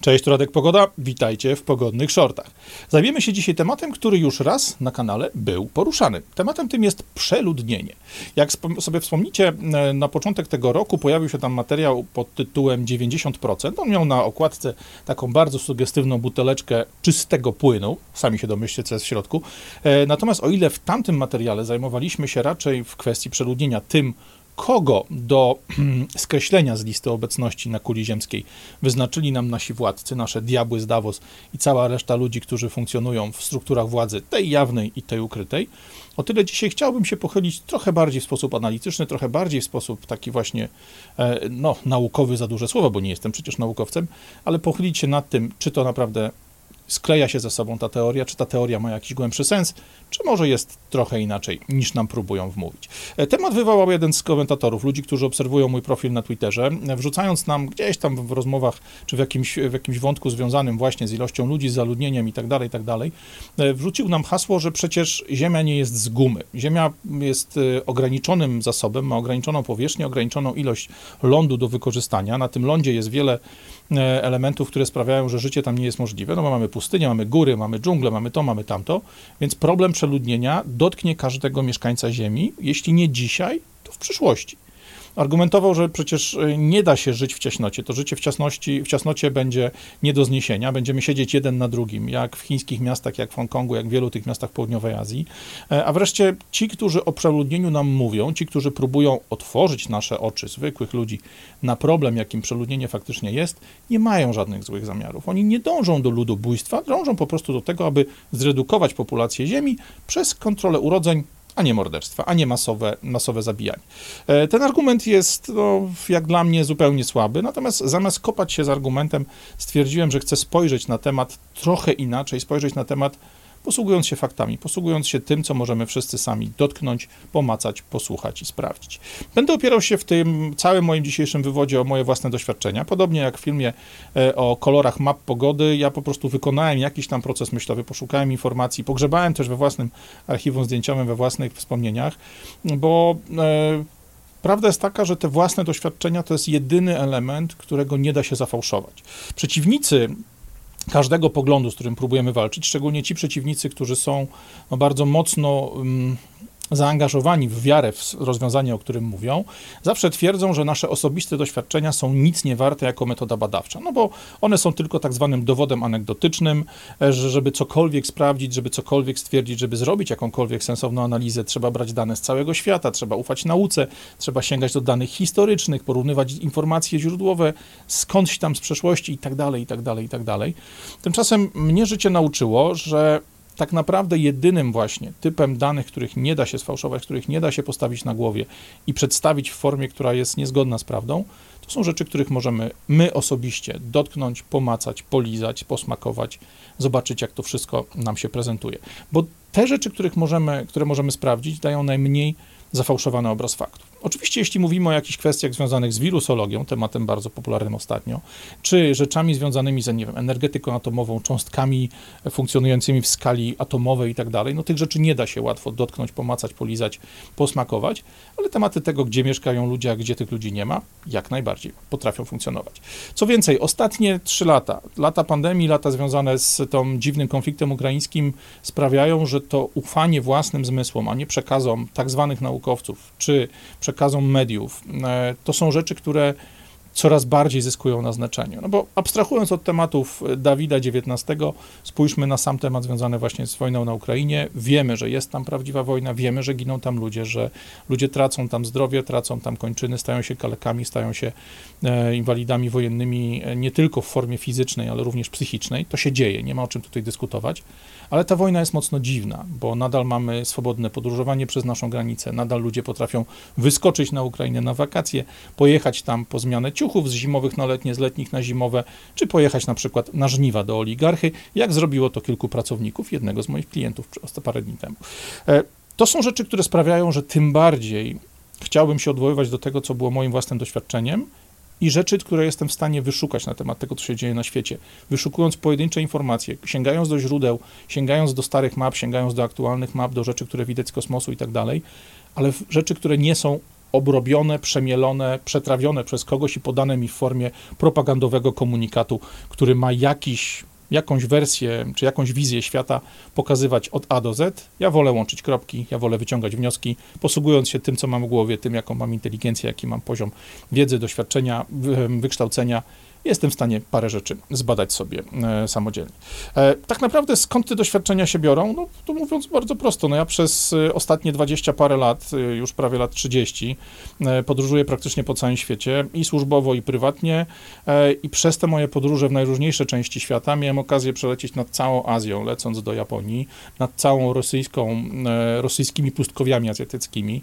Cześć, Radek Pogoda, witajcie w Pogodnych Shortach. Zajmiemy się dzisiaj tematem, który już raz na kanale był poruszany. Tematem tym jest przeludnienie. Jak sobie wspomnicie, e, na początek tego roku pojawił się tam materiał pod tytułem 90%. On miał na okładce taką bardzo sugestywną buteleczkę czystego płynu. Sami się domyślcie, co jest w środku. E, natomiast o ile w tamtym materiale zajmowaliśmy się raczej w kwestii przeludnienia tym, kogo do skreślenia z listy obecności na kuli ziemskiej wyznaczyli nam nasi władcy, nasze diabły z Davos i cała reszta ludzi, którzy funkcjonują w strukturach władzy, tej jawnej i tej ukrytej. O tyle dzisiaj chciałbym się pochylić trochę bardziej w sposób analityczny, trochę bardziej w sposób taki właśnie, e, no, naukowy za duże słowo, bo nie jestem przecież naukowcem, ale pochylić się nad tym, czy to naprawdę skleja się ze sobą ta teoria, czy ta teoria ma jakiś głębszy sens, czy może jest trochę inaczej, niż nam próbują wmówić. E, temat wywołał jeden z komentatorów, ludzi, którzy obserwują mój profil na Twitterze, e, wrzucając nam gdzieś tam w rozmowach, czy w jakimś, w jakimś wątku związanym właśnie z ilością ludzi, z zaludnieniem i tak dalej, tak dalej, e, wrzucił nam hasło, że przecież Ziemia nie jest z gumy. Ziemia jest ograniczonym zasobem, ma ograniczoną powierzchnię, ograniczoną ilość lądu do wykorzystania. Na tym lądzie jest wiele elementów, które sprawiają, że życie tam nie jest możliwe, no bo mamy pustynię, mamy góry, mamy dżunglę, mamy to, mamy tamto, więc problem przeludnienia dotknie każdego mieszkańca Ziemi, jeśli nie dzisiaj, to w przyszłości. Argumentował, że przecież e, nie da się żyć w ciasnocie. To życie w, ciasności, w ciasnocie będzie nie do zniesienia. Będziemy siedzieć jeden na drugim, jak w chińskich miastach, jak w Hongkongu, jak w wielu tych miastach południowej Azji. E, a wreszcie ci, którzy o przeludnieniu nam mówią, ci, którzy próbują otworzyć nasze oczy, zwykłych ludzi, na problem, jakim przeludnienie faktycznie jest, nie mają żadnych złych zamiarów. Oni nie dążą do ludobójstwa, dążą po prostu do tego, aby zredukować populację Ziemi przez kontrolę urodzeń, a nie morderstwa, a nie masowe, masowe zabijanie. E, ten argument jest, no, jak dla mnie, zupełnie słaby, natomiast zamiast kopać się z argumentem, stwierdziłem, że chcę spojrzeć na temat trochę inaczej, spojrzeć na temat posługując się faktami, posługując się tym, co możemy wszyscy sami dotknąć, pomacać, posłuchać i sprawdzić. Będę opierał się w tym całym moim dzisiejszym wywodzie o moje własne doświadczenia. Podobnie jak w filmie e, o kolorach map pogody, ja po prostu wykonałem jakiś tam proces myślowy, poszukałem informacji, pogrzebałem też we własnym archiwum zdjęciowym, we własnych wspomnieniach, bo e, Prawda jest taka, że te własne doświadczenia to jest jedyny element, którego nie da się zafałszować. Przeciwnicy każdego poglądu, z którym próbujemy walczyć, szczególnie ci przeciwnicy, którzy są bardzo mocno um, zaangażowani w wiarę w rozwiązanie, o którym mówią, zawsze twierdzą, że nasze osobiste doświadczenia są nic nie warte jako metoda badawcza, no bo one są tylko tak zwanym dowodem anegdotycznym, e, że żeby cokolwiek sprawdzić, żeby cokolwiek stwierdzić, żeby zrobić jakąkolwiek sensowną analizę, trzeba brać dane z całego świata, trzeba ufać nauce, trzeba sięgać do danych historycznych, porównywać informacje źródłowe skądś tam z przeszłości i tak dalej, i tak dalej, i tak dalej. Tymczasem mnie życie nauczyło, że tak naprawdę jedynym właśnie typem danych, których nie da się sfałszować, których nie da się postawić na głowie i przedstawić w formie, która jest niezgodna z prawdą, to są rzeczy, których możemy my osobiście dotknąć, pomacać, polizać, posmakować, zobaczyć, jak to wszystko nam się prezentuje. Bo te rzeczy, których możemy, które możemy sprawdzić, dają najmniej zafałszowany obraz faktów. Oczywiście, jeśli mówimy o jakichś kwestiach związanych z wirusologią, tematem bardzo popularnym ostatnio, czy rzeczami związanymi z, nie wiem, energetyką atomową, cząstkami funkcjonującymi w skali atomowej i tak dalej, no tych rzeczy nie da się łatwo dotknąć, pomacać, polizać, posmakować, ale tematy tego, gdzie mieszkają ludzie, a gdzie tych ludzi nie ma, jak najbardziej potrafią funkcjonować. Co więcej, ostatnie trzy lata, lata pandemii, lata związane z tą dziwnym konfliktem ukraińskim sprawiają, że to ufanie własnym zmysłom, a nie przekazom tak zwanych naukowców, czy przekazom mediów. E, to są rzeczy, które coraz bardziej zyskują na znaczeniu. No bo abstrahując od tematów Dawida XIX, spójrzmy na sam temat związany właśnie z wojną na Ukrainie. Wiemy, że jest tam prawdziwa wojna, wiemy, że giną tam ludzie, że ludzie tracą tam zdrowie, tracą tam kończyny, stają się kalekami, stają się e, inwalidami wojennymi e, nie tylko w formie fizycznej, ale również psychicznej. To się dzieje, nie ma o czym tutaj dyskutować. Ale ta wojna jest mocno dziwna, bo nadal mamy swobodne podróżowanie przez naszą granicę, nadal ludzie potrafią wyskoczyć na Ukrainę na wakacje, pojechać tam po zmianę ciuchów z zimowych na letnie, z letnich na zimowe, czy pojechać na przykład na żniwa do oligarchy, jak zrobiło to kilku pracowników jednego z moich klientów parę dni temu. E, to są rzeczy, które sprawiają, że tym bardziej chciałbym się odwoływać do tego, co było moim własnym doświadczeniem i rzeczy, które jestem w stanie wyszukać na temat tego, co się dzieje na świecie. Wyszukując pojedyncze informacje, sięgając do źródeł, sięgając do starych map, sięgając do aktualnych map, do rzeczy, które widać z kosmosu i tak dalej, ale rzeczy, które nie są obrobione, przemielone, przetrawione przez kogoś i podane mi w formie propagandowego komunikatu, który ma jakiś jakąś wersję czy jakąś wizję świata pokazywać od A do Z. Ja wolę łączyć kropki, ja wolę wyciągać wnioski, posługując się tym, co mam w głowie, tym, jaką mam inteligencję, jaki mam poziom wiedzy, doświadczenia, wykształcenia jestem w stanie parę rzeczy zbadać sobie e, samodzielnie. E, tak naprawdę skąd te doświadczenia się biorą? No, to mówiąc bardzo prosto, no ja przez e, ostatnie 20 parę lat, e, już prawie lat 30, e, podróżuję praktycznie po całym świecie i służbowo, i prywatnie e, i przez te moje podróże w najróżniejsze części świata miałem okazję przelecieć nad całą Azją, lecąc do Japonii, nad całą rosyjską, rosyjskimi pustkowiami azjatyckimi.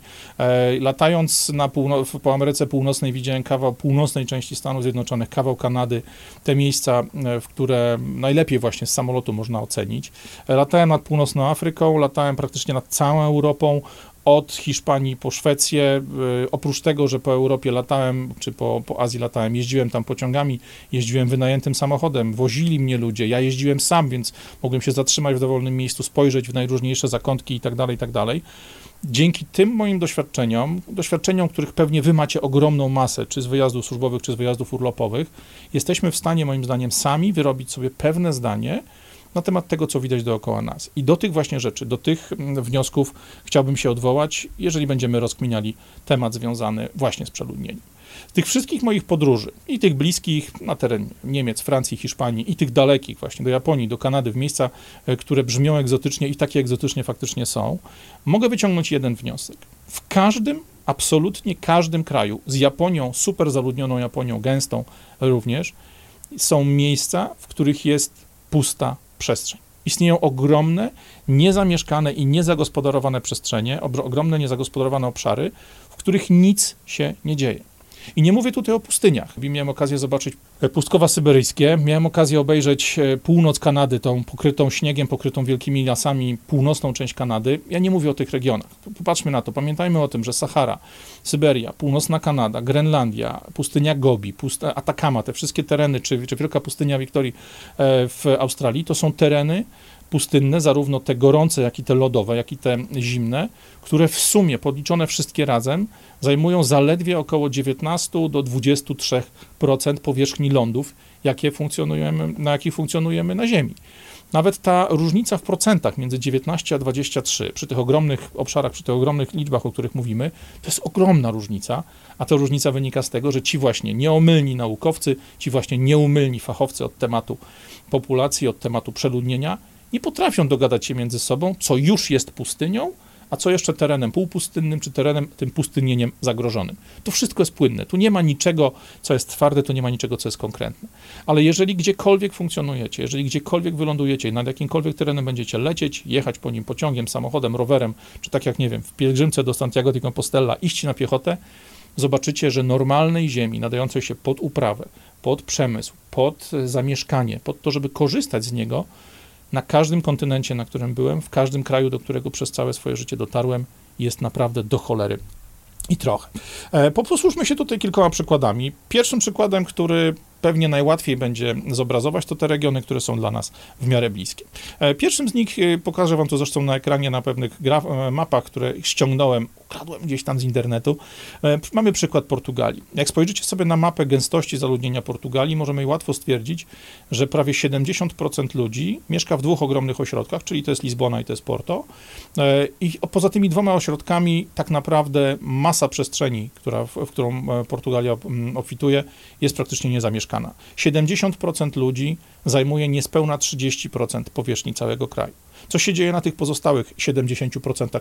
Latając na półno- po Ameryce Północnej widziałem kawał północnej części Stanów Zjednoczonych, kawał Kanady, te miejsca, e, w które najlepiej właśnie z samolotu można ocenić. Latałem nad północną Afryką, latałem praktycznie nad całą Europą, od Hiszpanii po Szwecję. E, oprócz tego, że po Europie latałem, czy po, po Azji latałem, jeździłem tam pociągami, jeździłem wynajętym samochodem, wozili mnie ludzie, ja jeździłem sam, więc mogłem się zatrzymać w dowolnym miejscu, spojrzeć w najróżniejsze zakątki i tak dalej, i tak dalej dzięki tym moim doświadczeniom, doświadczeniom, których pewnie wy macie ogromną masę, czy z wyjazdów służbowych, czy z wyjazdów urlopowych, jesteśmy w stanie, moim zdaniem, sami wyrobić sobie pewne zdanie na temat tego, co widać dookoła nas. I do tych właśnie rzeczy, do tych mm, wniosków chciałbym się odwołać, jeżeli będziemy rozkminiali temat związany właśnie z przeludnieniem tych wszystkich moich podróży, i tych bliskich na teren Niemiec, Francji, Hiszpanii, i tych dalekich właśnie do Japonii, do Kanady, w miejsca, e, które brzmią egzotycznie i takie egzotycznie faktycznie są, mogę wyciągnąć jeden wniosek. W każdym, absolutnie każdym kraju, z Japonią, super zaludnioną Japonią, gęstą również, są miejsca, w których jest pusta przestrzeń. Istnieją ogromne, niezamieszkane i niezagospodarowane przestrzenie, ogromne, niezagospodarowane obszary, w których nic się nie dzieje. I nie mówię tutaj o pustyniach. Miałem okazję zobaczyć e, pustkowa syberyjskie, miałem okazję obejrzeć e, północ Kanady, tą pokrytą śniegiem, pokrytą wielkimi lasami, północną część Kanady. Ja nie mówię o tych regionach. Popatrzmy na to. Pamiętajmy o tym, że Sahara, Syberia, północna Kanada, Grenlandia, pustynia Gobi, Atakama, te wszystkie tereny, czy, czy wielka pustynia Wiktorii e, w Australii, to są tereny, pustynne, zarówno te gorące, jak i te lodowe, jak i te zimne, które w sumie, podliczone wszystkie razem, zajmują zaledwie około 19 do 23% powierzchni lądów, jakie funkcjonujemy, na jakich funkcjonujemy na Ziemi. Nawet ta różnica w procentach między 19 a 23 przy tych ogromnych obszarach, przy tych ogromnych liczbach, o których mówimy, to jest ogromna różnica, a ta różnica wynika z tego, że ci właśnie nieomylni naukowcy, ci właśnie nieumylni fachowcy od tematu populacji, od tematu przeludnienia, nie potrafią dogadać się między sobą, co już jest pustynią, a co jeszcze terenem półpustynnym, czy terenem tym pustynieniem zagrożonym. To wszystko jest płynne. Tu nie ma niczego, co jest twarde, tu nie ma niczego, co jest konkretne. Ale jeżeli gdziekolwiek funkcjonujecie, jeżeli gdziekolwiek wylądujecie, nad jakimkolwiek terenem będziecie lecieć, jechać po nim pociągiem, samochodem, rowerem, czy tak jak, nie wiem, w pielgrzymce do Santiago de Compostela iść na piechotę, zobaczycie, że normalnej ziemi, nadającej się pod uprawę, pod przemysł, pod zamieszkanie, pod to, żeby korzystać z niego, na każdym kontynencie, na którym byłem, w każdym kraju, do którego przez całe swoje życie dotarłem, jest naprawdę do cholery i trochę. E, posłuchajmy się tutaj kilkoma przykładami. Pierwszym przykładem, który pewnie najłatwiej będzie zobrazować, to te regiony, które są dla nas w miarę bliskie. E, pierwszym z nich, e, pokażę wam to zresztą na ekranie, na pewnych e, mapach, które ściągnąłem, ukradłem gdzieś tam z internetu. Mamy przykład Portugalii. Jak spojrzycie sobie na mapę gęstości zaludnienia Portugalii, możemy łatwo stwierdzić, że prawie 70% ludzi mieszka w dwóch ogromnych ośrodkach, czyli to jest Lizbona i to jest Porto. I poza tymi dwoma ośrodkami tak naprawdę masa przestrzeni, która, w którą Portugalia mm, obfituje, jest praktycznie niezamieszkana mieszkana. 70% ludzi zajmuje niespełna 30% powierzchni całego kraju. Co się dzieje na tych pozostałych 70%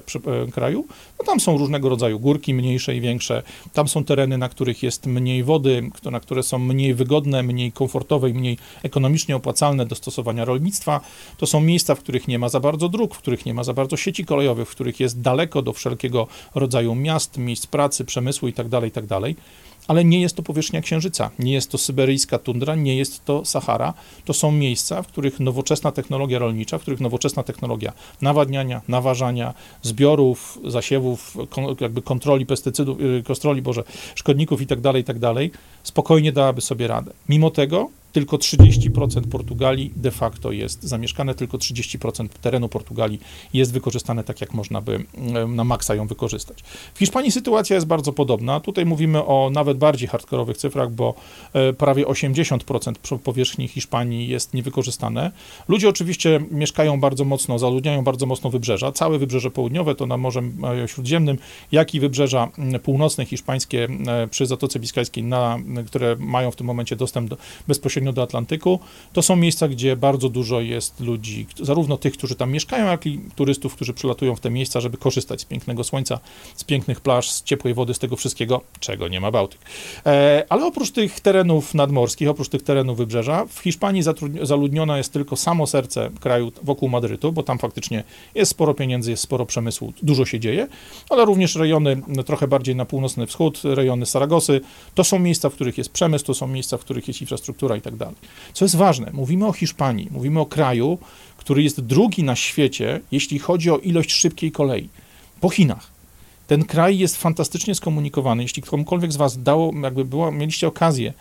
e, kraju? No tam są różnego rodzaju górki, mniejsze i większe. Tam są tereny, na których jest mniej wody, na które są mniej wygodne, mniej komfortowe i mniej ekonomicznie opłacalne do stosowania rolnictwa. To są miejsca, w których nie ma za bardzo dróg, w których nie ma za bardzo sieci kolejowych, w których jest daleko do wszelkiego rodzaju miast, miejsc pracy, przemysłu itd., tak itd. Ale nie jest to powierzchnia Księżyca, nie jest to syberyjska tundra, nie jest to Sahara. To są miejsca, w których nowoczesna technologia rolnicza, w których nowoczesna technologia nawadniania, naważania, zbiorów, zasiewów, jakby kontroli pestycydów, y, kontroli, Boże, szkodników i tak dalej, i tak spokojnie dałaby sobie radę. Mimo tego tylko 30% Portugalii de facto jest zamieszkane, tylko 30% terenu Portugalii jest wykorzystane tak, jak można by na maksa ją wykorzystać. W Hiszpanii sytuacja jest bardzo podobna. Tutaj mówimy o nawet bardziej hardkorowych cyfrach, bo e, prawie 80% powierzchni Hiszpanii jest niewykorzystane. Ludzie oczywiście mieszkają bardzo mocno, zaludniają bardzo mocno wybrzeża. Całe wybrzeże południowe to na Morzem e, Śródziemnym, jak i wybrzeża północne hiszpańskie e, przy Zatoce Biskajskiej, na, które mają w tym momencie dostęp do, bezpośrednio do Atlantyku, to są miejsca, gdzie bardzo dużo jest ludzi, zarówno tych, którzy tam mieszkają, jak i turystów, którzy przylatują w te miejsca, żeby korzystać z pięknego słońca, z pięknych plaż, z ciepłej wody, z tego wszystkiego, czego nie ma Bałtyk. E, ale oprócz tych terenów nadmorskich, oprócz tych terenów wybrzeża, w Hiszpanii zaludniona jest tylko samo serce kraju wokół Madrytu, bo tam faktycznie jest sporo pieniędzy, jest sporo przemysłu, dużo się dzieje, ale również rejony trochę bardziej na północny wschód, rejony Saragosy, to są miejsca, w których jest przemysł, to są miejsca, w których jest infrastruktura i tak dalej. Co jest ważne, mówimy o Hiszpanii, mówimy o kraju, który jest drugi na świecie, jeśli chodzi o ilość szybkiej kolei, po Chinach. Ten kraj jest fantastycznie skomunikowany. Jeśli komukolwiek z Was dało, jakby było, mieliście okazję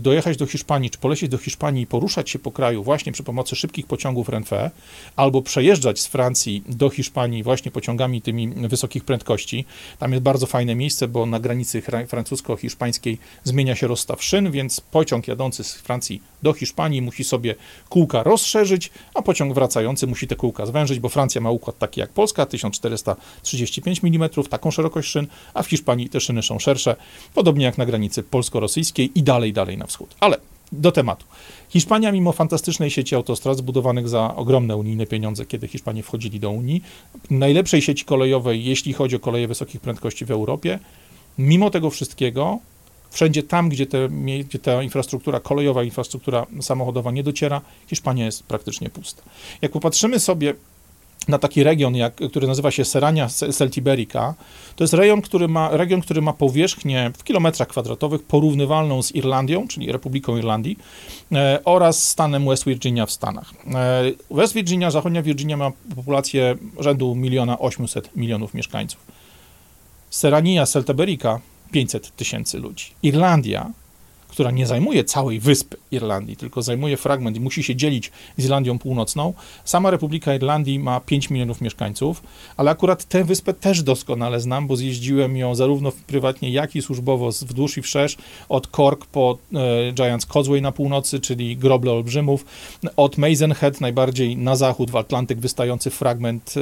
dojechać do Hiszpanii, czy polecieć do Hiszpanii i poruszać się po kraju właśnie przy pomocy szybkich pociągów Renfe, albo przejeżdżać z Francji do Hiszpanii właśnie pociągami tymi wysokich prędkości. Tam jest bardzo fajne miejsce, bo na granicy francusko-hiszpańskiej zmienia się rozstaw szyn, więc pociąg jadący z Francji do Hiszpanii musi sobie kółka rozszerzyć, a pociąg wracający musi te kółka zwężyć, bo Francja ma układ taki jak Polska, 1435 mm, taką szerokość szyn, a w Hiszpanii te szyny są szersze, podobnie jak na granicy polsko-rosyjskiej i dalej dalej na wschód. Ale do tematu. Hiszpania, mimo fantastycznej sieci autostrad zbudowanych za ogromne unijne pieniądze, kiedy Hiszpanie wchodzili do Unii, najlepszej sieci kolejowej, jeśli chodzi o koleje wysokich prędkości w Europie, mimo tego wszystkiego, wszędzie tam, gdzie, te, gdzie ta infrastruktura kolejowa, infrastruktura samochodowa nie dociera, Hiszpania jest praktycznie pusta. Jak popatrzymy sobie na taki region, jak, który nazywa się Serania Celtiberica. To jest rejon, który ma, region, który ma powierzchnię w kilometrach kwadratowych porównywalną z Irlandią, czyli Republiką Irlandii, e, oraz stanem West Virginia w Stanach. E, West Virginia, zachodnia Virginia ma populację rzędu 1 800 milionów mieszkańców. Serania Celtiberica 500 tysięcy ludzi. Irlandia która nie zajmuje całej wyspy Irlandii, tylko zajmuje fragment i musi się dzielić z Irlandią Północną. Sama Republika Irlandii ma 5 milionów mieszkańców, ale akurat tę wyspę też doskonale znam, bo zjeździłem ją zarówno prywatnie, jak i służbowo wzdłuż i wszerz, od Cork po e, Giants Causeway na północy, czyli Groble Olbrzymów, od Maisenhead najbardziej na zachód, w Atlantyk wystający fragment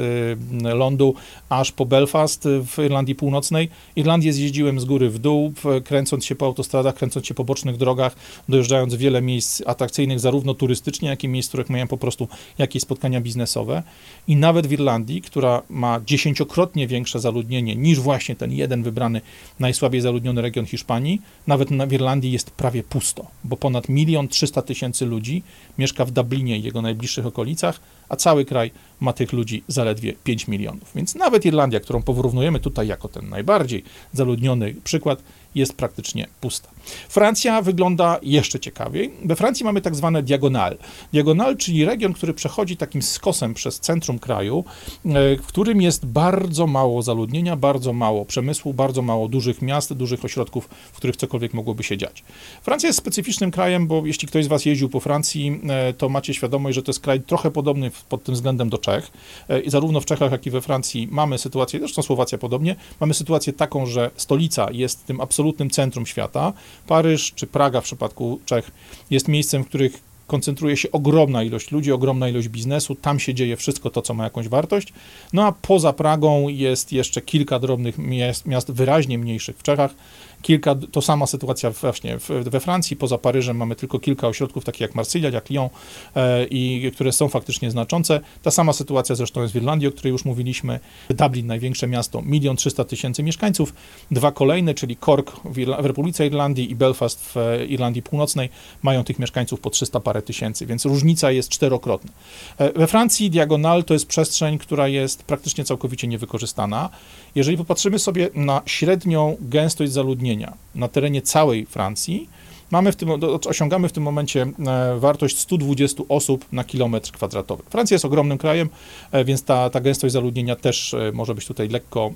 e, lądu, aż po Belfast w Irlandii Północnej. Irlandię zjeździłem z góry w dół, kręcąc się po autostradach, kręcąc się po bocznych bocznych drogach, dojeżdżając wiele miejsc atrakcyjnych, zarówno turystycznie, jak i miejsc, w których mają po prostu jakieś spotkania biznesowe. I nawet w Irlandii, która ma dziesięciokrotnie większe zaludnienie niż właśnie ten jeden wybrany najsłabiej zaludniony region Hiszpanii, nawet w Irlandii jest prawie pusto, bo ponad milion trzysta tysięcy ludzi mieszka w Dublinie i jego najbliższych okolicach, a cały kraj ma tych ludzi zaledwie 5 milionów. Więc nawet Irlandia, którą porównujemy tutaj jako ten najbardziej zaludniony przykład, jest praktycznie pusta. Francja wygląda jeszcze ciekawiej. We Francji mamy tak zwane diagonal. Diagonal, czyli region, który przechodzi takim skosem przez centrum kraju, e, w którym jest bardzo mało zaludnienia, bardzo mało przemysłu, bardzo mało dużych miast, dużych ośrodków, w których cokolwiek mogłoby się dziać. Francja jest specyficznym krajem, bo jeśli ktoś z Was jeździł po Francji, e, to macie świadomość, że to jest kraj trochę podobny pod tym względem do Czech. E, I zarówno w Czechach, jak i we Francji mamy sytuację, zresztą Słowacja podobnie, mamy sytuację taką, że stolica jest tym absolutnym centrum świata. Paryż czy Praga w przypadku Czech jest miejscem, w których koncentruje się ogromna ilość ludzi, ogromna ilość biznesu, tam się dzieje wszystko to, co ma jakąś wartość. No a poza Pragą jest jeszcze kilka drobnych miast, miast wyraźnie mniejszych w Czechach, kilka, to sama sytuacja właśnie we Francji, poza Paryżem mamy tylko kilka ośrodków, takich jak Marsylia, jak Lyon, e, i które są faktycznie znaczące. Ta sama sytuacja zresztą jest w Irlandii, o której już mówiliśmy. Dublin, największe miasto, milion trzysta tysięcy mieszkańców. Dwa kolejne, czyli Cork w, Irla w Republice Irlandii i Belfast w e, Irlandii Północnej, mają tych mieszkańców po 300 parę tysięcy, więc różnica jest czterokrotna. E, we Francji diagonal to jest przestrzeń, która jest praktycznie całkowicie niewykorzystana. Jeżeli popatrzymy sobie na średnią gęstość zaludnienia na terenie całej Francji, mamy w tym, osiągamy w tym momencie e, wartość 120 osób na kilometr kwadratowy. Francja jest ogromnym krajem, e, więc ta, ta gęstość zaludnienia też e, może być tutaj lekko,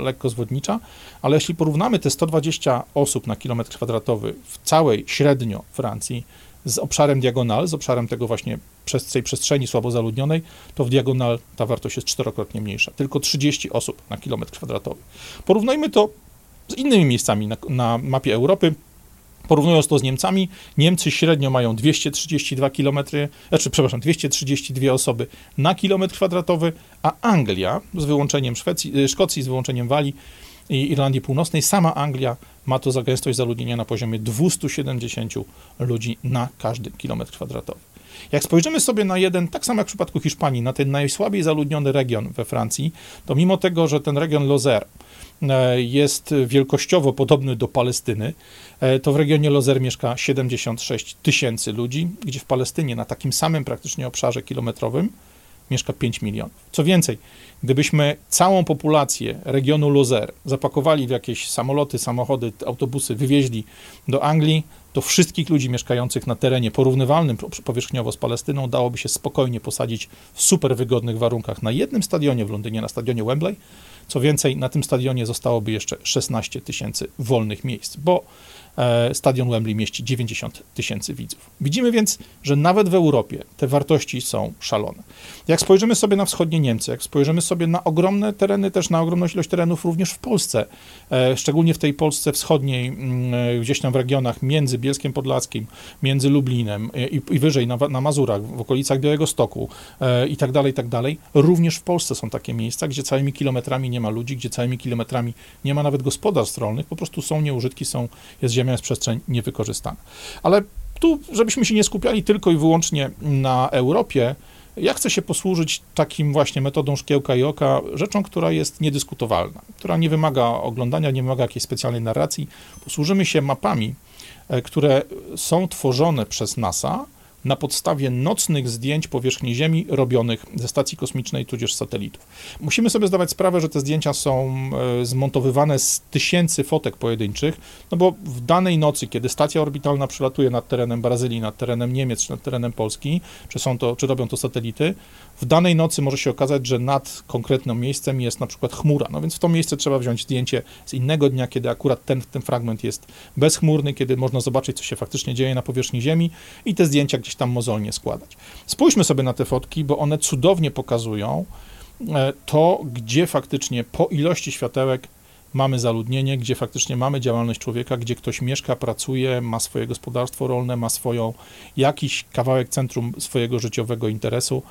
lekko zwodnicza, ale jeśli porównamy te 120 osób na kilometr kwadratowy w całej średnio Francji z obszarem diagonal, z obszarem tego właśnie przez tej przestrzeni słabo zaludnionej, to w diagonal ta wartość jest czterokrotnie mniejsza. Tylko 30 osób na kilometr kwadratowy. Porównajmy to z innymi miejscami na, na mapie Europy. Porównując to z Niemcami, Niemcy średnio mają 232 km, znaczy, przepraszam, 232 osoby na kilometr kwadratowy, a Anglia, z wyłączeniem Szwecji, y, Szkocji, z wyłączeniem Walii i Irlandii Północnej, sama Anglia ma to za gęstość zaludnienia na poziomie 270 ludzi na każdy kilometr kwadratowy. Jak spojrzymy sobie na jeden, tak samo jak w przypadku Hiszpanii, na ten najsłabiej zaludniony region we Francji, to mimo tego, że ten region Lozère jest wielkościowo podobny do Palestyny, e, to w regionie Lozer mieszka 76 tysięcy ludzi, gdzie w Palestynie na takim samym praktycznie obszarze kilometrowym mieszka 5 milionów. Co więcej, gdybyśmy całą populację regionu Lozer zapakowali w jakieś samoloty, samochody, autobusy, wywieźli do Anglii, to wszystkich ludzi mieszkających na terenie porównywalnym powierzchniowo z Palestyną dałoby się spokojnie posadzić w super wygodnych warunkach na jednym stadionie w Londynie, na stadionie Wembley. Co więcej, na tym stadionie zostałoby jeszcze 16 tysięcy wolnych miejsc, bo stadion Wembley mieści 90 tysięcy widzów. Widzimy więc, że nawet w Europie te wartości są szalone. Jak spojrzymy sobie na wschodnie Niemcy, jak spojrzymy sobie na ogromne tereny, też na ogromną ilość terenów również w Polsce, e, szczególnie w tej Polsce wschodniej, mm, e, gdzieś tam w regionach między Bielskiem Podlaskim, między Lublinem i, i wyżej na, na, Mazurach, w okolicach Białego Stoku i tak dalej, i tak dalej, również w Polsce są takie miejsca, gdzie całymi kilometrami nie ma ludzi, gdzie całymi kilometrami nie ma nawet gospodarstw rolnych, po prostu są nieużytki, są, jest ziemia jest przestrzeń niewykorzystana. Ale tu, żebyśmy się nie skupiali tylko i wyłącznie na Europie, ja chcę się posłużyć takim właśnie metodą szkiełka i oka, rzeczą, która jest niedyskutowalna, która nie wymaga oglądania, nie wymaga jakiejś specjalnej narracji. Posłużymy się mapami, e, które są tworzone przez NASA na podstawie nocnych zdjęć powierzchni Ziemi robionych ze stacji kosmicznej tudzież satelitów. Musimy sobie zdawać sprawę, że te zdjęcia są e, zmontowywane z tysięcy fotek pojedynczych, no bo w danej nocy, kiedy stacja orbitalna przelatuje nad terenem Brazylii, nad terenem Niemiec czy nad terenem Polski, czy, są to, czy robią to satelity, w danej nocy może się okazać, że nad konkretnym miejscem jest na przykład chmura, no więc w to miejsce trzeba wziąć zdjęcie z innego dnia, kiedy akurat ten, ten fragment jest bezchmurny, kiedy można zobaczyć, co się faktycznie dzieje na powierzchni Ziemi i te zdjęcia gdzieś tam mozolnie składać. Spójrzmy sobie na te fotki, bo one cudownie pokazują e, to, gdzie faktycznie po ilości światełek mamy zaludnienie, gdzie faktycznie mamy działalność człowieka, gdzie ktoś mieszka, pracuje, ma swoje gospodarstwo rolne, ma swoją jakiś kawałek centrum swojego życiowego interesu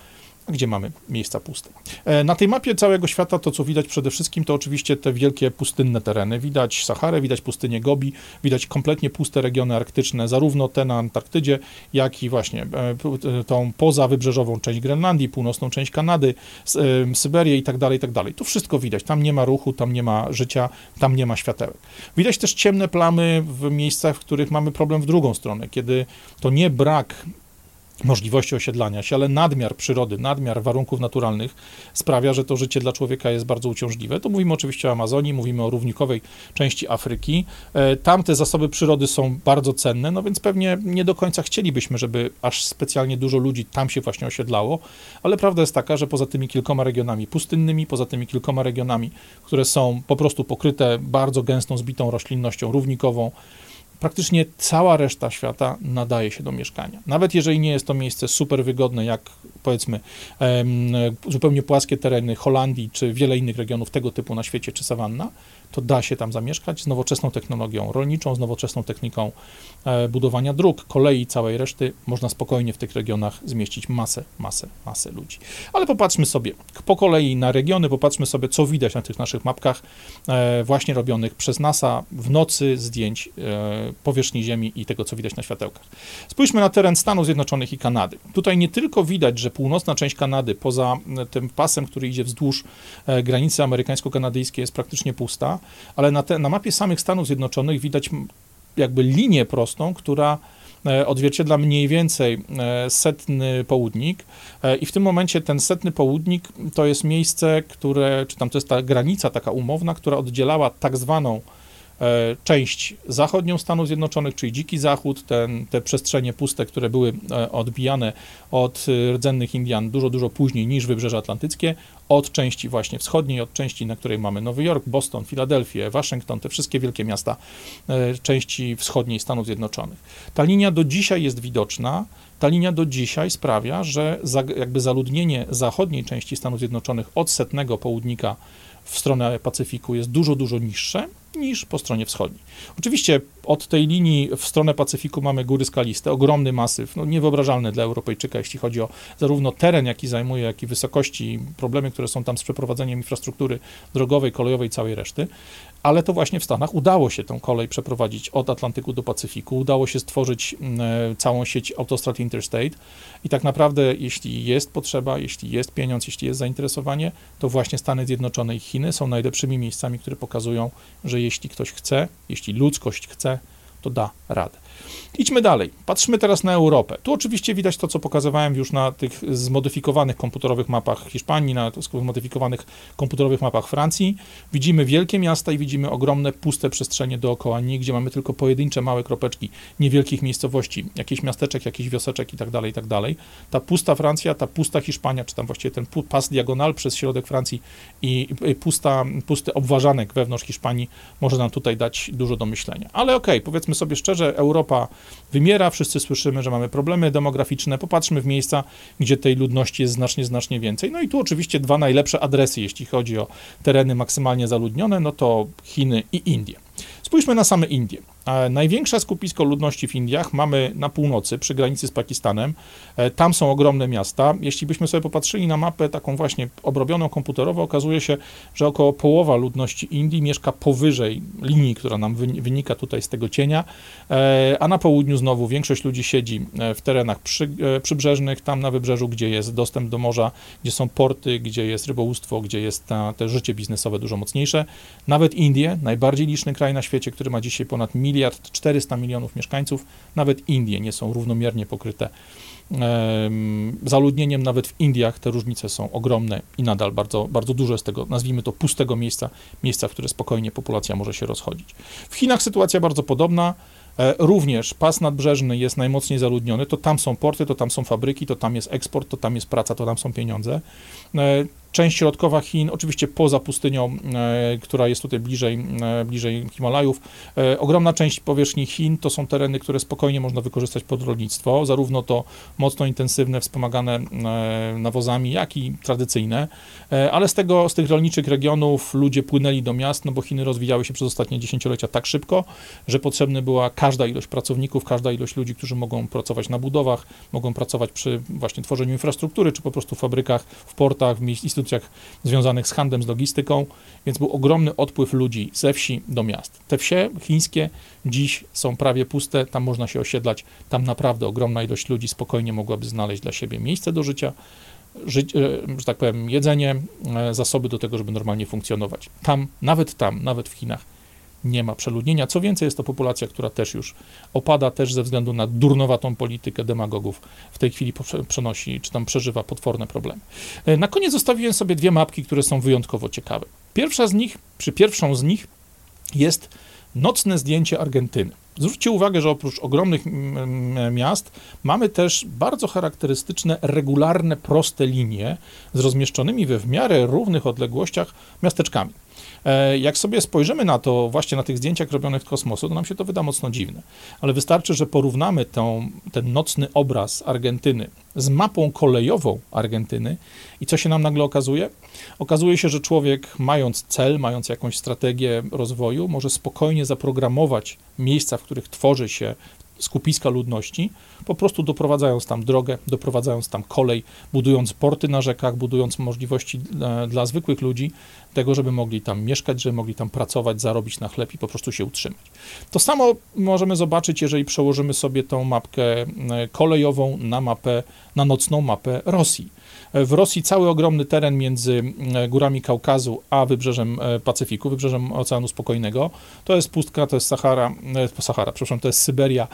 gdzie mamy miejsca puste. E, na tej mapie całego świata to, co widać przede wszystkim, to oczywiście te wielkie pustynne tereny. Widać Saharę, widać pustynię Gobi, widać kompletnie puste regiony arktyczne, zarówno te na Antarktydzie, jak i właśnie e, tą pozawybrzeżową część Grenlandii, północną część Kanady, e, Syberię i tak dalej, i tak dalej. To wszystko widać. Tam nie ma ruchu, tam nie ma życia, tam nie ma światełek. Widać też ciemne plamy w miejscach, w których mamy problem w drugą stronę, kiedy to nie brak możliwości osiedlania się, ale nadmiar przyrody, nadmiar warunków naturalnych sprawia, że to życie dla człowieka jest bardzo uciążliwe. To mówimy oczywiście o Amazonii, mówimy o równikowej części Afryki. E, tam te zasoby przyrody są bardzo cenne, no więc pewnie nie do końca chcielibyśmy, żeby aż specjalnie dużo ludzi tam się właśnie osiedlało, ale prawda jest taka, że poza tymi kilkoma regionami pustynnymi, poza tymi kilkoma regionami, które są po prostu pokryte bardzo gęstą, zbitą roślinnością równikową, praktycznie cała reszta świata nadaje się do mieszkania. Nawet jeżeli nie jest to miejsce super wygodne, jak powiedzmy zupełnie płaskie tereny Holandii czy wiele innych regionów tego typu na świecie, czy sawanna, to da się tam zamieszkać z nowoczesną technologią rolniczą, z nowoczesną techniką e, budowania dróg, kolei i całej reszty. Można spokojnie w tych regionach zmieścić masę, masę, masę ludzi. Ale popatrzmy sobie po kolei na regiony, popatrzmy sobie, co widać na tych naszych mapkach e, właśnie robionych przez NASA w nocy zdjęć e, powierzchni Ziemi i tego, co widać na światełkach. Spójrzmy na teren Stanów Zjednoczonych i Kanady. Tutaj nie tylko widać, że północna część Kanady, poza tym pasem, który idzie wzdłuż granicy amerykańsko-kanadyjskiej, jest praktycznie pusta, ale na, te, na mapie samych Stanów Zjednoczonych widać jakby linię prostą, która e, odzwierciedla mniej więcej e, setny południk. E, i w tym momencie ten setny południk to jest miejsce, które, czy tam to jest ta granica taka umowna, która oddzielała tak zwaną część zachodnią Stanów Zjednoczonych, czyli Dziki Zachód, ten, te przestrzenie puste, które były e, odbijane od rdzennych Indian dużo, dużo później niż Wybrzeże Atlantyckie, od części właśnie wschodniej, od części, na której mamy Nowy Jork, Boston, Filadelfię, Waszyngton, te wszystkie wielkie miasta części wschodniej Stanów Zjednoczonych. Ta linia do dzisiaj jest widoczna, ta linia do dzisiaj sprawia, że za, jakby zaludnienie zachodniej części Stanów Zjednoczonych od setnego południka w stronę Pacyfiku jest dużo, dużo niższe niż po stronie wschodniej. Oczywiście od tej linii w stronę Pacyfiku mamy góry skaliste, ogromny masyw, no niewyobrażalny dla Europejczyka, jeśli chodzi o zarówno teren, jaki zajmuje, jak i wysokości, problemy, które są tam z przeprowadzeniem infrastruktury drogowej, kolejowej, całej reszty. Ale to właśnie w Stanach udało się tę kolej przeprowadzić od Atlantyku do Pacyfiku, udało się stworzyć mm, e, całą sieć autostrad Interstate. I tak naprawdę, jeśli jest potrzeba, jeśli jest pieniądz, jeśli jest zainteresowanie, to właśnie Stany Zjednoczone i Chiny są najlepszymi miejscami, które pokazują, że jeśli ktoś chce, jeśli ludzkość chce, to da radę. Idźmy dalej. Patrzmy teraz na Europę. Tu oczywiście widać to, co pokazywałem już na tych zmodyfikowanych komputerowych mapach Hiszpanii, na zmodyfikowanych komputerowych mapach Francji. Widzimy wielkie miasta i widzimy ogromne, puste przestrzenie dookoła nich, gdzie mamy tylko pojedyncze małe kropeczki niewielkich miejscowości, jakichś miasteczek, jakichś wioseczek i tak dalej, i tak dalej. Ta pusta Francja, ta pusta Hiszpania, czy tam właściwie ten pas diagonal przez środek Francji i pusta, pusty obważanek wewnątrz Hiszpanii może nam tutaj dać dużo do myślenia. Ale okej, okay, powiedzmy sobie szczerze, Europa wymiera, wszyscy słyszymy, że mamy problemy demograficzne, popatrzmy w miejsca, gdzie tej ludności jest znacznie, znacznie więcej. No i tu oczywiście dwa najlepsze adresy, jeśli chodzi o tereny maksymalnie zaludnione, no to Chiny i Indie. Spójrzmy na same Indie. Największe skupisko ludności w Indiach mamy na północy, przy granicy z Pakistanem. E, tam są ogromne miasta. Jeśli byśmy sobie popatrzyli na mapę taką właśnie obrobioną komputerowo, okazuje się, że około połowa ludności Indii mieszka powyżej linii, która nam wynika tutaj z tego cienia, e, a na południu znowu większość ludzi siedzi e, w terenach przy, przybrzeżnych, tam na wybrzeżu, gdzie jest dostęp do morza, gdzie są porty, gdzie jest rybołówstwo, gdzie jest ta, te życie biznesowe dużo mocniejsze. Nawet Indie, najbardziej liczny kraj na świecie, który ma dzisiaj ponad milion miliard 400 milionów mieszkańców, nawet Indie nie są równomiernie pokryte zaludnieniem. Nawet w Indiach te różnice są ogromne i nadal bardzo, bardzo dużo z tego, nazwijmy to, pustego miejsca, miejsca, w które spokojnie populacja może się rozchodzić. W Chinach sytuacja bardzo podobna. E, również pas nadbrzeżny jest najmocniej zaludniony, to tam są porty, to tam są fabryki, to tam jest eksport, to tam jest praca, to tam są pieniądze. E, część środkowa Chin, oczywiście poza pustynią, e, która jest tutaj bliżej, bliżej Himalajów. Ogromna część powierzchni Chin to są tereny, które spokojnie można wykorzystać pod rolnictwo, zarówno to mocno intensywne, wspomagane nawozami, jak i tradycyjne, ale z tego, z tych rolniczych regionów ludzie płynęli do miast, no bo Chiny rozwijały się przez ostatnie dziesięciolecia tak szybko, że potrzebny była każda ilość pracowników, każda ilość ludzi, którzy mogą pracować na budowach, mogą pracować przy właśnie tworzeniu infrastruktury, czy po prostu w fabrykach, w portach, w instytucjach związanych z handlem, z logistyką, więc był ogromny odpływ ludzi ze wsi do miast. Te wsie chińskie dziś są prawie puste, tam można się osiedlać, tam naprawdę ogromna ilość ludzi spokojnie mogłaby znaleźć dla siebie miejsce do życia, Ży, e, że tak powiem, jedzenie, e, zasoby do tego, żeby normalnie funkcjonować. Tam, nawet tam, nawet w Chinach, nie ma przeludnienia. Co więcej, jest to populacja, która też już opada, też ze względu na durnowatą politykę demagogów w tej chwili przenosi, czy tam przeżywa potworne problemy. E, na koniec zostawiłem sobie dwie mapki, które są wyjątkowo ciekawe. Pierwsza z nich, przy pierwszą z nich jest nocne zdjęcie Argentyny. Zwróćcie uwagę, że oprócz ogromnych miast mamy też bardzo charakterystyczne, regularne, proste linie z rozmieszczonymi we w miarę równych odległościach miasteczkami. E, jak sobie spojrzymy na to właśnie na tych zdjęciach robionych z kosmosu, to nam się to wyda mocno dziwne. Ale wystarczy, że porównamy tą, ten nocny obraz Argentyny z mapą kolejową Argentyny i co się nam nagle okazuje? Okazuje się, że człowiek mając cel, mając jakąś strategię rozwoju, może spokojnie zaprogramować miejsca, w których tworzy się skupiska ludności, po prostu doprowadzając tam drogę, doprowadzając tam kolej, budując porty na rzekach, budując możliwości dla, e, dla zwykłych ludzi tego, żeby mogli tam mieszkać, żeby mogli tam pracować, zarobić na chleb i po prostu się utrzymać. To samo możemy zobaczyć, jeżeli przełożymy sobie tą mapkę e, kolejową na mapę, na nocną mapę Rosji. W Rosji cały ogromny teren między e, górami Kaukazu a wybrzeżem e, Pacyfiku, wybrzeżem Oceanu Spokojnego, to jest pustka, to jest Sahara, e, Sahara, przepraszam, to jest Syberia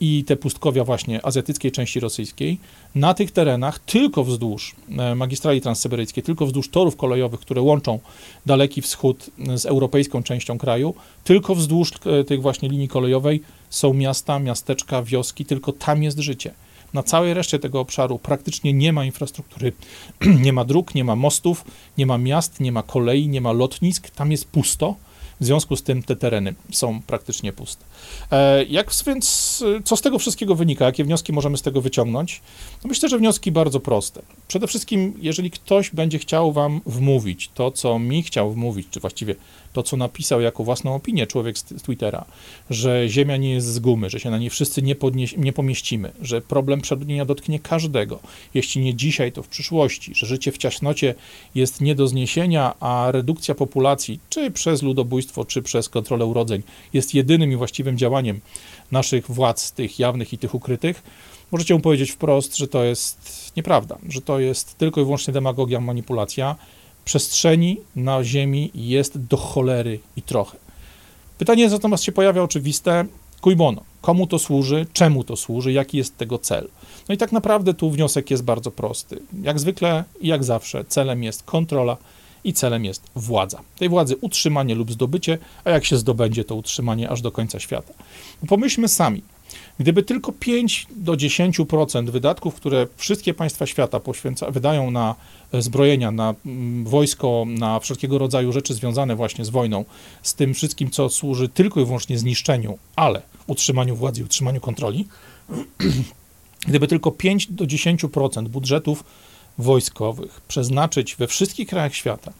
i te pustkowia właśnie azjatyckiej części rosyjskiej. Na tych terenach, tylko wzdłuż e, magistrali transsyberyjskiej, tylko wzdłuż torów kolejowych, które łączą Daleki Wschód z europejską częścią kraju, tylko wzdłuż e, tych właśnie linii kolejowej są miasta, miasteczka, wioski, tylko tam jest życie. Na całej reszcie tego obszaru praktycznie nie ma infrastruktury, nie ma dróg, nie ma mostów, nie ma miast, nie ma kolei, nie ma lotnisk, tam jest pusto. W związku z tym te tereny są praktycznie puste. E, jak więc, co z tego wszystkiego wynika? Jakie wnioski możemy z tego wyciągnąć? No myślę, że wnioski bardzo proste. Przede wszystkim, jeżeli ktoś będzie chciał Wam wmówić to, co mi chciał wmówić, czy właściwie to, co napisał jako własną opinię człowiek z, z Twittera, że Ziemia nie jest z gumy, że się na niej wszyscy nie, podnieś, nie pomieścimy, że problem przeludnienia dotknie każdego, jeśli nie dzisiaj, to w przyszłości, że życie w ciasnocie jest nie do zniesienia, a redukcja populacji, czy przez ludobójstwo, czy przez kontrolę urodzeń, jest jedynym i właściwym działaniem naszych władz, tych jawnych i tych ukrytych, możecie mu powiedzieć wprost, że to jest nieprawda, że to jest tylko i wyłącznie demagogia, manipulacja, przestrzeni na Ziemi jest do cholery i trochę. Pytanie natomiast się pojawia oczywiste, cui bono, komu to służy, czemu to służy, jaki jest tego cel. No i tak naprawdę tu wniosek jest bardzo prosty. Jak zwykle i jak zawsze celem jest kontrola i celem jest władza. Tej władzy utrzymanie lub zdobycie, a jak się zdobędzie, to utrzymanie aż do końca świata. Pomyślmy sami, Gdyby tylko 5 do 10% wydatków, które wszystkie państwa świata poświęca, wydają na zbrojenia, na mm, wojsko, na wszelkiego rodzaju rzeczy związane właśnie z wojną, z tym wszystkim, co służy tylko i wyłącznie zniszczeniu, ale utrzymaniu władzy utrzymaniu kontroli, gdyby tylko 5 do 10% budżetów wojskowych przeznaczyć we wszystkich krajach świata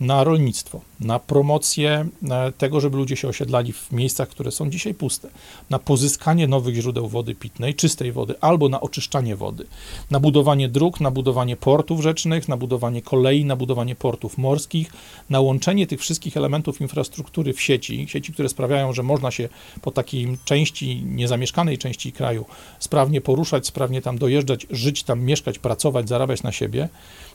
na rolnictwo, na promocję e, tego, żeby ludzie się osiedlali w miejscach, które są dzisiaj puste, na pozyskanie nowych źródeł wody pitnej, czystej wody, albo na oczyszczanie wody, na budowanie dróg, na budowanie portów rzecznych, na budowanie kolei, na budowanie portów morskich, na łączenie tych wszystkich elementów infrastruktury w sieci, sieci, które sprawiają, że można się po takiej części, niezamieszkanej części kraju sprawnie poruszać, sprawnie tam dojeżdżać, żyć tam, mieszkać, pracować, zarabiać na siebie.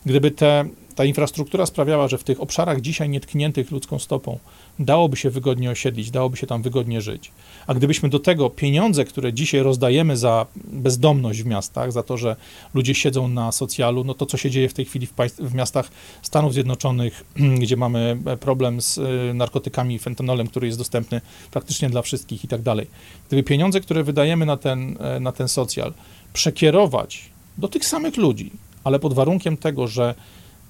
Gdyby te ta infrastruktura sprawiała, że w tych obszarach dzisiaj nietkniętych ludzką stopą dałoby się wygodnie osiedlić, dałoby się tam wygodnie żyć. A gdybyśmy do tego pieniądze, które dzisiaj rozdajemy za bezdomność w miastach, za to, że ludzie siedzą na socjalu, no to co się dzieje w tej chwili w, państw, w miastach Stanów Zjednoczonych, gdzie mamy problem z y, narkotykami, fentanolem, który jest dostępny praktycznie dla wszystkich i tak dalej. Gdyby pieniądze, które wydajemy na ten, e, na ten socjal, przekierować do tych samych ludzi, ale pod warunkiem tego, że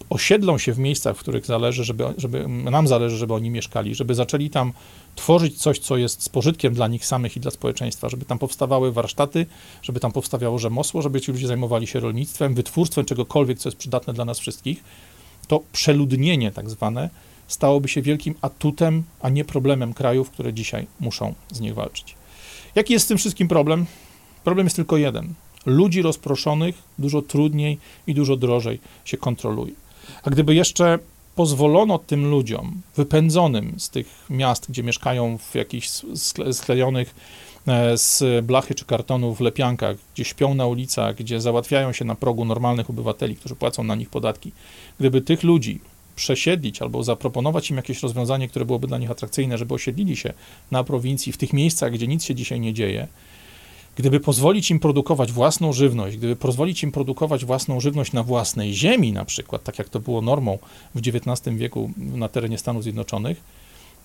osiedlą się w miejscach, w których zależy, żeby, żeby nam zależy, żeby oni mieszkali, żeby zaczęli tam tworzyć coś, co jest z pożytkiem dla nich samych i dla społeczeństwa, żeby tam powstawały warsztaty, żeby tam powstawało rzemosło, żeby ci ludzie zajmowali się rolnictwem, wytwórstwem czegokolwiek, co jest przydatne dla nas wszystkich, to przeludnienie tak zwane stałoby się wielkim atutem, a nie problemem krajów, które dzisiaj muszą z nich walczyć. Jaki jest z tym wszystkim problem? Problem jest tylko jeden. Ludzi rozproszonych dużo trudniej i dużo drożej się kontroluje. A gdyby jeszcze pozwolono tym ludziom wypędzonym z tych miast, gdzie mieszkają w jakichś sklejonych e, z blachy czy kartonu w lepiankach, gdzie śpią na ulicach, gdzie załatwiają się na progu normalnych obywateli, którzy płacą na nich podatki, gdyby tych ludzi przesiedlić albo zaproponować im jakieś rozwiązanie, które byłoby dla nich atrakcyjne, żeby osiedlili się na prowincji, w tych miejscach, gdzie nic się dzisiaj nie dzieje, Gdyby pozwolić im produkować własną żywność, gdyby pozwolić im produkować własną żywność na własnej ziemi, na przykład, tak jak to było normą w XIX wieku na terenie Stanów Zjednoczonych,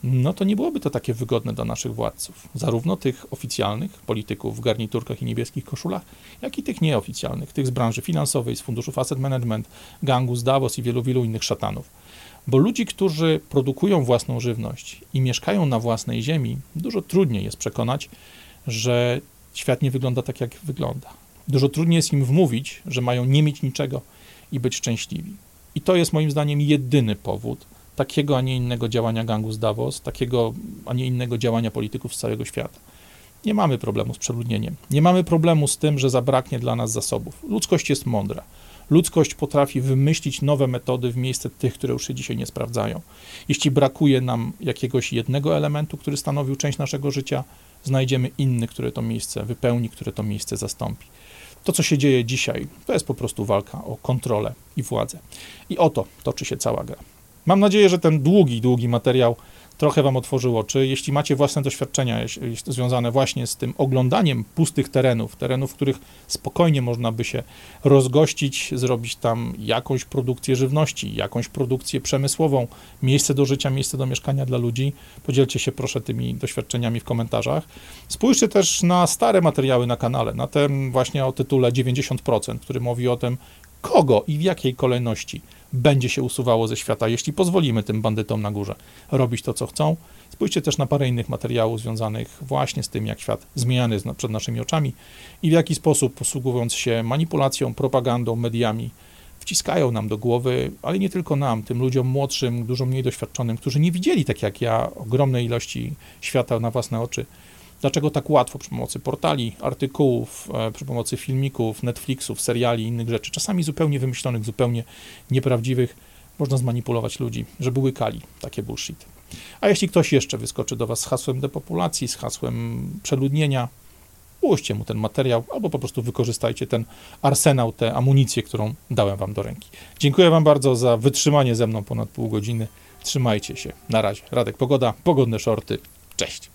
no to nie byłoby to takie wygodne dla naszych władców, zarówno tych oficjalnych polityków w garniturkach i niebieskich koszulach, jak i tych nieoficjalnych, tych z branży finansowej, z funduszów asset management, gangu z Davos i wielu, wielu innych szatanów. Bo ludzi, którzy produkują własną żywność i mieszkają na własnej ziemi, dużo trudniej jest przekonać, że świat nie wygląda tak, jak wygląda. Dużo trudniej jest im wmówić, że mają nie mieć niczego i być szczęśliwi. I to jest moim zdaniem jedyny powód takiego, a nie innego działania gangu z Davos, takiego, a nie innego działania polityków z całego świata. Nie mamy problemu z przeludnieniem. Nie mamy problemu z tym, że zabraknie dla nas zasobów. Ludzkość jest mądra. Ludzkość potrafi wymyślić nowe metody w miejsce tych, które już się dzisiaj nie sprawdzają. Jeśli brakuje nam jakiegoś jednego elementu, który stanowił część naszego życia, znajdziemy inny, który to miejsce wypełni, które to miejsce zastąpi. To, co się dzieje dzisiaj, to jest po prostu walka o kontrolę i władzę. I o to toczy się cała gra. Mam nadzieję, że ten długi, długi materiał trochę Wam otworzył oczy. Jeśli macie własne doświadczenia związane właśnie z tym oglądaniem pustych terenów, terenów, w których spokojnie można by się rozgościć, zrobić tam jakąś produkcję żywności, jakąś produkcję przemysłową, miejsce do życia, miejsce do mieszkania dla ludzi, podzielcie się proszę tymi doświadczeniami w komentarzach. Spójrzcie też na stare materiały na kanale, na ten właśnie o tytule 90%, który mówi o tym, kogo i w jakiej kolejności będzie się usuwało ze świata, jeśli pozwolimy tym bandytom na górze robić to, co chcą. Spójrzcie też na parę innych materiałów związanych właśnie z tym, jak świat zmieniany jest przed naszymi oczami i w jaki sposób, posługując się manipulacją, propagandą, mediami, wciskają nam do głowy, ale nie tylko nam, tym ludziom młodszym, dużo mniej doświadczonym, którzy nie widzieli, tak jak ja, ogromnej ilości świata na własne oczy. Dlaczego tak łatwo przy pomocy portali, artykułów, e, przy pomocy filmików, Netflixów, seriali i innych rzeczy, czasami zupełnie wymyślonych, zupełnie nieprawdziwych, można zmanipulować ludzi, żeby łykali takie bullshit. A jeśli ktoś jeszcze wyskoczy do Was z hasłem depopulacji, z hasłem przeludnienia, ułóżcie mu ten materiał, albo po prostu wykorzystajcie ten arsenał, tę amunicję, którą dałem Wam do ręki. Dziękuję Wam bardzo za wytrzymanie ze mną ponad pół godziny. Trzymajcie się. Na razie. Radek Pogoda, pogodne shorty. Cześć.